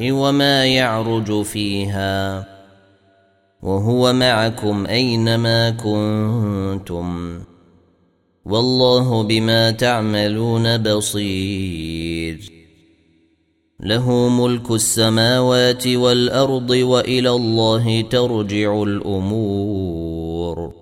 وما يعرج فيها وهو معكم أينما كنتم والله بما تعملون بصير له ملك السماوات والأرض وإلى الله ترجع الأمور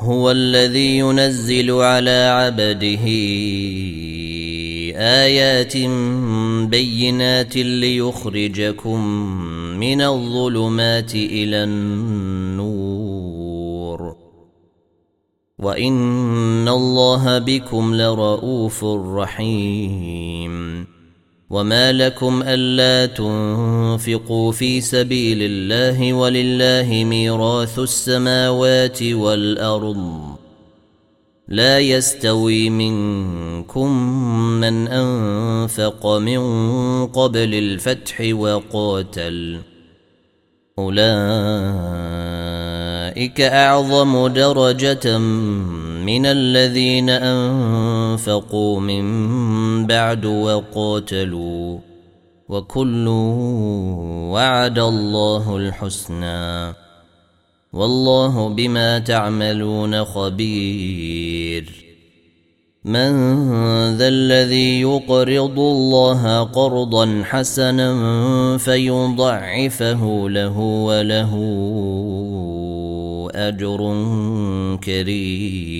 هو الذي ينزل على عبده آيات بينات ليخرجكم من الظلمات إلى النور. وإن الله بكم لرءوف رحيم. وما لكم الا تنفقوا في سبيل الله ولله ميراث السماوات والارض لا يستوي منكم من انفق من قبل الفتح وقاتل اولئك اعظم درجه من الذين انفقوا من بعد وقاتلوا وكل وعد الله الحسنى والله بما تعملون خبير من ذا الذي يقرض الله قرضا حسنا فيضعفه له وله أجر كريم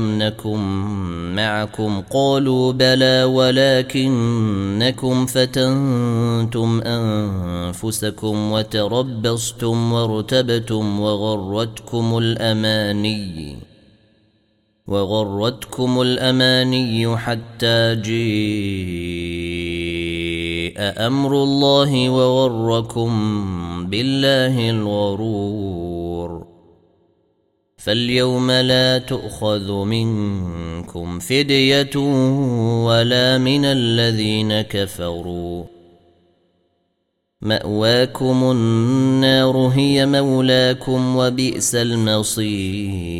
ألم نكن معكم. قالوا بلى ولكنكم فتنتم أنفسكم وتربصتم وارتبتم وغرتكم الأماني وغرتكم الأماني حتى جيء أمر الله وغركم بالله الغرور. فاليوم لا تؤخذ منكم فدية ولا من الذين كفروا. مأواكم النار هي مولاكم وبئس المصير.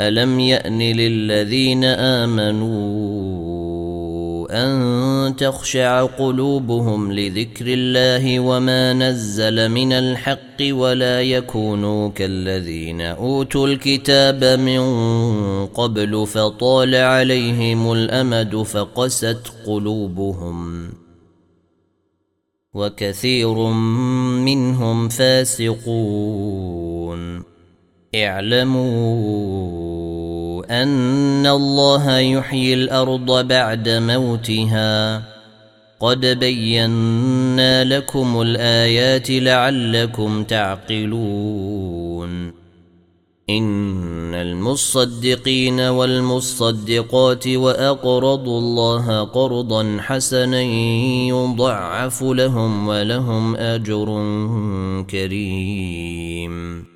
ألم يأن للذين آمنوا أن تخشع قلوبهم لذكر الله وما نزل من الحق ولا يكونوا كالذين أوتوا الكتاب من قبل فطال عليهم الأمد فقست قلوبهم وكثير منهم فاسقون اعلموا أن الله يحيي الأرض بعد موتها. قد بينا لكم الآيات لعلكم تعقلون. إن المصدقين والمصدقات وأقرضوا الله قرضا حسنا يضعف لهم ولهم أجر كريم.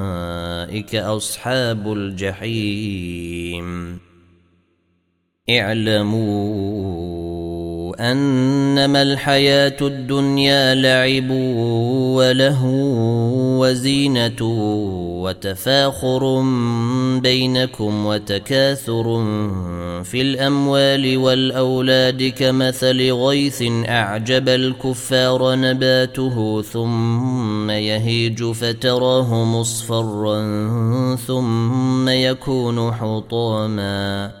أصحاب الجحيم. اعلموا انما الحياة الدنيا لعب وله وزينة وتفاخر بينكم وتكاثر في الأموال والأولاد كمثل غيث أعجب الكفار نباته ثم يهيج فتراه مصفرا ثم يكون حطاما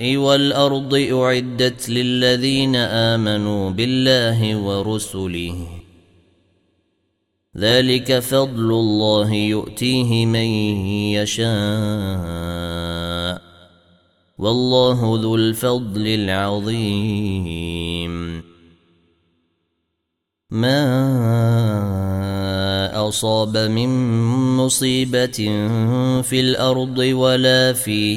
والأرض أعدت للذين آمنوا بالله ورسله. ذلك فضل الله يؤتيه من يشاء. والله ذو الفضل العظيم. ما أصاب من مصيبة في الأرض ولا في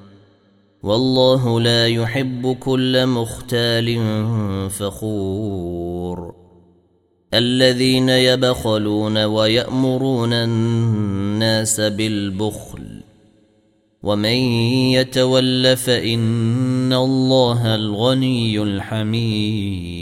والله لا يحب كل مختال فخور. الذين يبخلون ويأمرون الناس بالبخل. ومن يتول فإن الله الغني الحميد.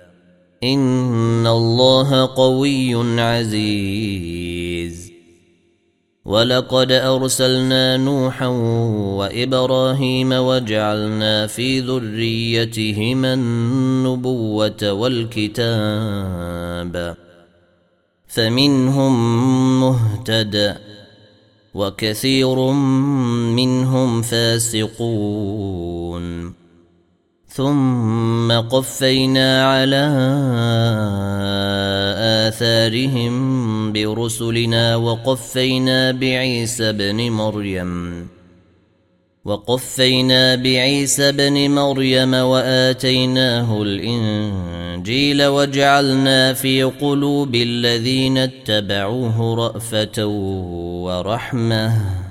ان الله قوي عزيز. ولقد ارسلنا نوحا وابراهيم وجعلنا في ذريتهما النبوه والكتاب. فمنهم مهتد وكثير منهم فاسقون. ثم قفينا على آثارهم برسلنا وقفينا بعيسى ابن مريم. وقفينا بعيسى بن مريم وآتيناه الإنجيل وجعلنا في قلوب الذين اتبعوه رأفة ورحمة.